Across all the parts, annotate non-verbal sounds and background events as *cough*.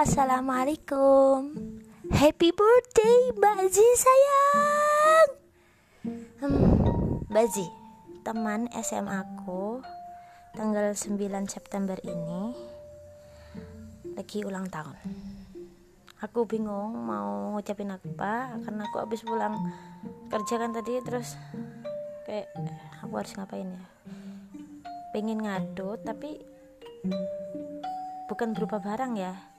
assalamualaikum. Happy birthday, Mbak sayang. Hmm, Mbak teman SMA aku tanggal 9 September ini lagi ulang tahun. Aku bingung mau ngucapin apa karena aku habis pulang kerja kan tadi terus kayak aku harus ngapain ya pengen ngadu tapi bukan berupa barang ya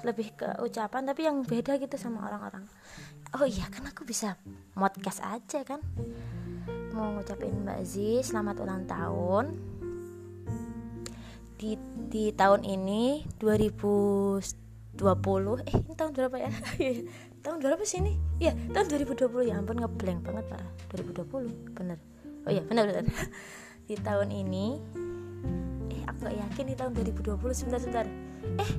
lebih ke ucapan tapi yang beda gitu sama orang-orang. Oh iya kan aku bisa modcast aja kan? Mau ngucapin Mbak Zi selamat ulang tahun. Di di tahun ini 2020 eh ini tahun berapa ya? *laughs* Tahun berapa sih ini? Ya tahun 2020 ya ampun ngeblank banget parah 2020 bener. Oh iya bener bener. *laughs* Di tahun ini eh aku gak yakin di tahun 2020 sebentar sebentar. Eh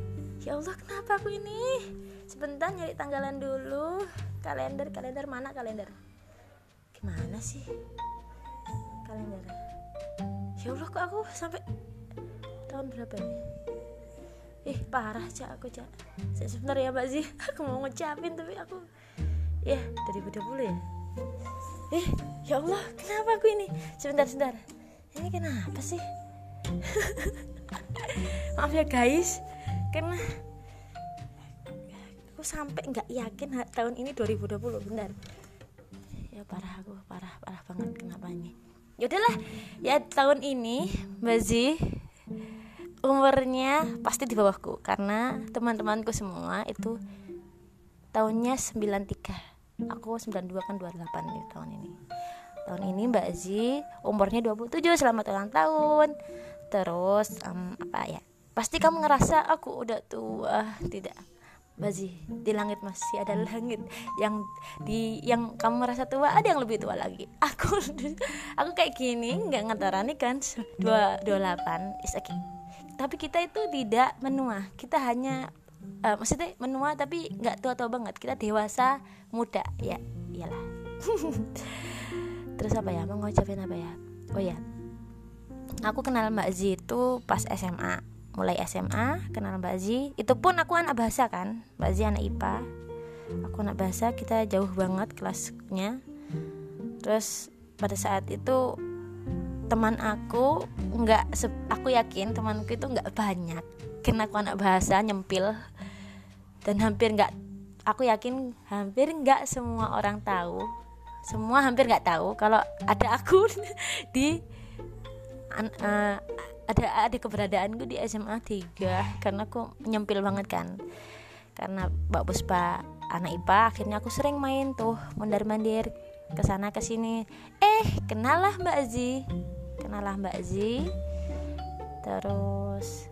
ya Allah kenapa aku ini? Sebentar nyari tanggalan dulu. Kalender kalender mana kalender? Gimana sih? Kalender. Ya Allah kok aku sampai tahun berapa ini? Eh parah cak aku cak. Sebentar ya mbak sih *laughs* aku mau ngucapin tapi aku ya 2020 ya? Eh ya Allah kenapa aku ini? Sebentar sebentar. Ini kenapa sih? *laughs* Maaf ya guys karena aku sampai nggak yakin tahun ini 2020 benar. Ya parah aku parah parah banget kenapa ini ya ya tahun ini Mbak Zi umurnya pasti di bawahku karena teman-temanku semua itu tahunnya 93 aku 92 kan 28 nih tahun ini. Tahun ini Mbak Zi umurnya 27 selamat ulang tahun. Terus um, apa ya pasti kamu ngerasa aku udah tua. Tidak. Mbak Zi di langit masih ada langit. Yang di yang kamu merasa tua ada yang lebih tua lagi. *laughs* Aku aku kayak gini nggak ngetarani kan? Dua dua delapan is okay. Tapi kita itu tidak menua. Kita hanya uh, maksudnya menua tapi nggak tua-tua banget. Kita dewasa muda. Ya iyalah. *laughs* Terus apa ya? Mau ngucapin apa ya? Oh ya. Aku kenal Mbak Z itu pas SMA mulai SMA kenal Mbak Z itu pun aku anak bahasa kan Mbak Z anak IPA aku anak bahasa kita jauh banget kelasnya. Terus pada saat itu teman aku nggak aku yakin temanku itu nggak banyak. Karena aku anak bahasa nyempil. Dan hampir nggak aku yakin hampir nggak semua orang tahu. Semua hampir nggak tahu kalau ada aku *laughs* di uh, ada ada keberadaanku di SMA 3 karena aku nyempil banget kan. Karena Mbak Puspa anak IPA akhirnya aku sering main tuh mondar mandir ke sana ke sini. Eh kenal lah Mbak Zi kenal lah Mbak Zi terus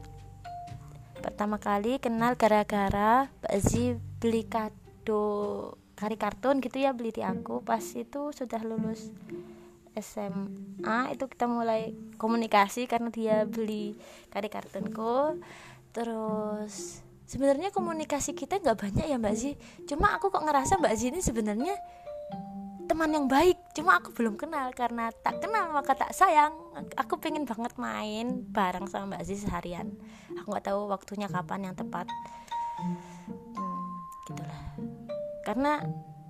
pertama kali kenal gara-gara Mbak Zi beli kado kari kartun gitu ya beli di aku. Pas itu sudah lulus SMA itu kita mulai komunikasi karena dia beli kari kartunku. Terus sebenarnya komunikasi kita nggak banyak ya Mbak Zi. Cuma aku kok ngerasa Mbak Zi ini sebenarnya teman yang baik. Cuma aku belum kenal. Karena tak kenal maka tak sayang. Aku pengen banget main bareng sama Mbak Zi seharian. Aku nggak tahu waktunya kapan yang tepat. Hmm, gitulah. Karena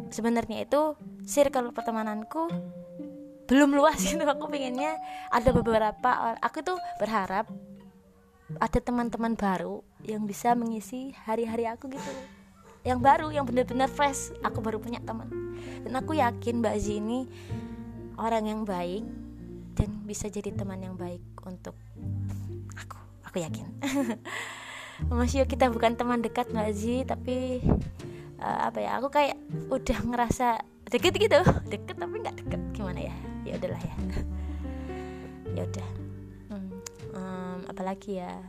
sebenarnya itu circle pertemananku belum luas *laughs* gitu. Aku pengennya ada beberapa aku tuh berharap ada teman-teman baru yang bisa mengisi hari-hari aku gitu. Yang baru yang benar-benar fresh. Aku baru punya teman. Dan aku yakin Mbak Zi ini orang yang baik dan bisa jadi teman yang baik untuk aku. Aku yakin. *laughs* Masih kita bukan teman dekat Mbak Zi tapi uh, apa ya aku kayak udah ngerasa deket gitu. Deket tapi nggak deket. Gimana ya? Ya udahlah ya. *laughs* Ya udah. Hmm, um, apalagi ya?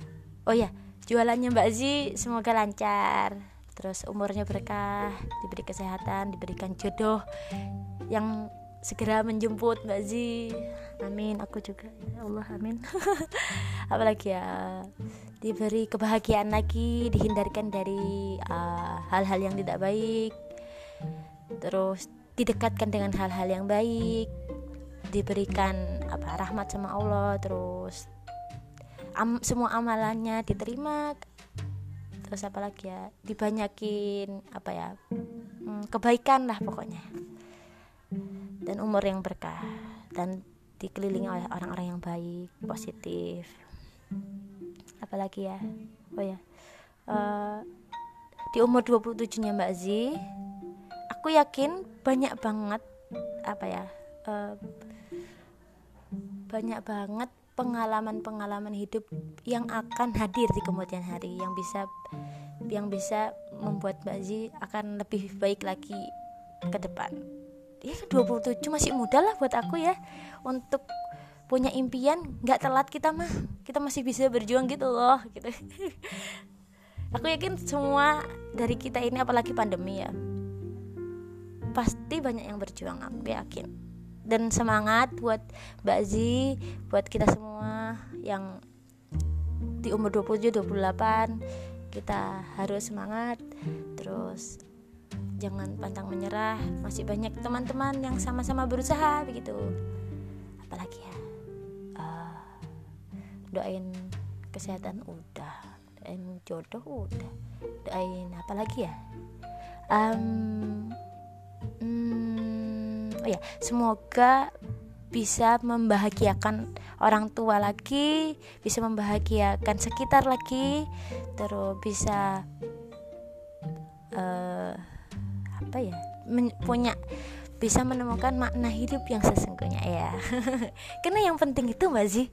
Oh ya jualannya Mbak Zi semoga lancar. Terus umurnya berkah diberi kesehatan diberikan jodoh yang segera menjemput Mbak Zi. Amin. Aku juga. Ya Allah amin. *laughs* Apalagi ya? Diberi kebahagiaan lagi dihindarkan dari uh, hal-hal uh, yang tidak baik. Terus didekatkan dengan hal-hal yang baik diberikan apa rahmat sama Allah terus am, semua amalannya diterima. Terus apalagi ya dibanyakin apa ya hmm, kebaikan lah pokoknya. Dan umur yang berkah dan dikelilingi oleh orang-orang yang baik positif. Apalagi ya? Oh ya uh, di umur 27 nya Mbak Zi aku yakin banyak banget apa ya uh, banyak banget pengalaman-pengalaman hidup yang akan hadir di kemudian hari yang bisa yang bisa membuat Mbak Zi akan lebih baik lagi ke depan. Ya 27 masih muda lah buat aku ya. Untuk punya impian nggak telat kita mah. Kita masih bisa berjuang gitu loh gitu. *laughs* Aku yakin semua dari kita ini apalagi pandemi ya pasti banyak yang berjuang aku yakin. Dan semangat buat Mbak Zi buat kita semua yang di umur 27 28 kita harus semangat. Terus jangan pantang menyerah masih banyak teman-teman yang sama-sama berusaha begitu. Apalagi ya? Uh, doain kesehatan udah doain jodoh udah doain apa lagi ya? Um, oh ya semoga bisa membahagiakan orang tua lagi, bisa membahagiakan sekitar lagi, terus bisa uh, apa ya, punya bisa menemukan makna hidup yang sesungguhnya ya. *laughs* Karena yang penting itu mbak sih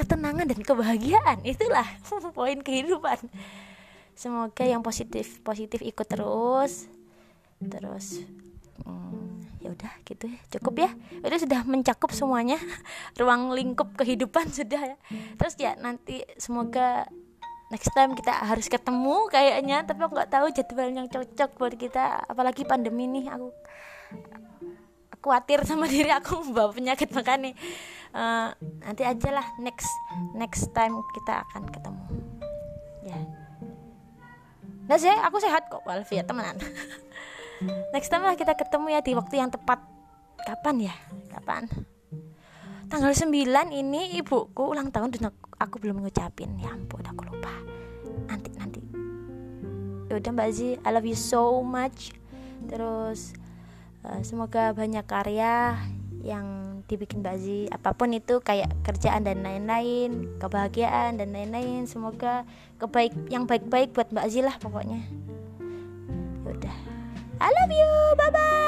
ketenangan dan kebahagiaan itulah *laughs* poin kehidupan semoga yang positif positif ikut terus terus hmm, ya udah gitu ya cukup ya. Itu sudah mencakup semuanya. *laughs* Ruang lingkup kehidupan *laughs* sudah ya. Terus ya nanti semoga next time kita harus ketemu kayaknya tapi aku nggak tahu jadwal yang cocok buat kita. Apalagi pandemi nih aku khawatir sama *laughs* diri aku bawa penyakit makanya uh, nanti aja lah next next time kita akan ketemu. Ya. Nah sih aku sehat kok walafiat temenan next time lah kita ketemu ya di waktu yang tepat. Kapan ya? Kapan? Tanggal 9 ini ibuku ulang tahun dan aku, aku belum ngucapin. Ya ampun aku lupa. Nanti nanti. Yaudah mbak Zi I love you so much. Terus uh, semoga banyak karya yang dibikin Mbak Zi apa pun itu kayak kerjaan dan lain-lain kebahagiaan dan lain-lain. Semoga kebaik yang baik-baik buat Mbak Zi lah pokoknya. Udah I love you bye bye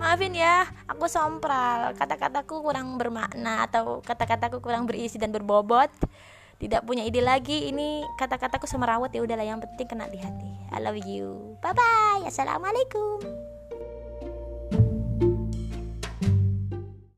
maafin ya aku sompral. Kata-kataku kurang bermakna atau kata-kataku kurang berisi dan berbobot. Tidak punya ide lagi ini kata-kataku semerawut ya udahlah yang penting kena di hati. I love you. Bye bye assalamualaikum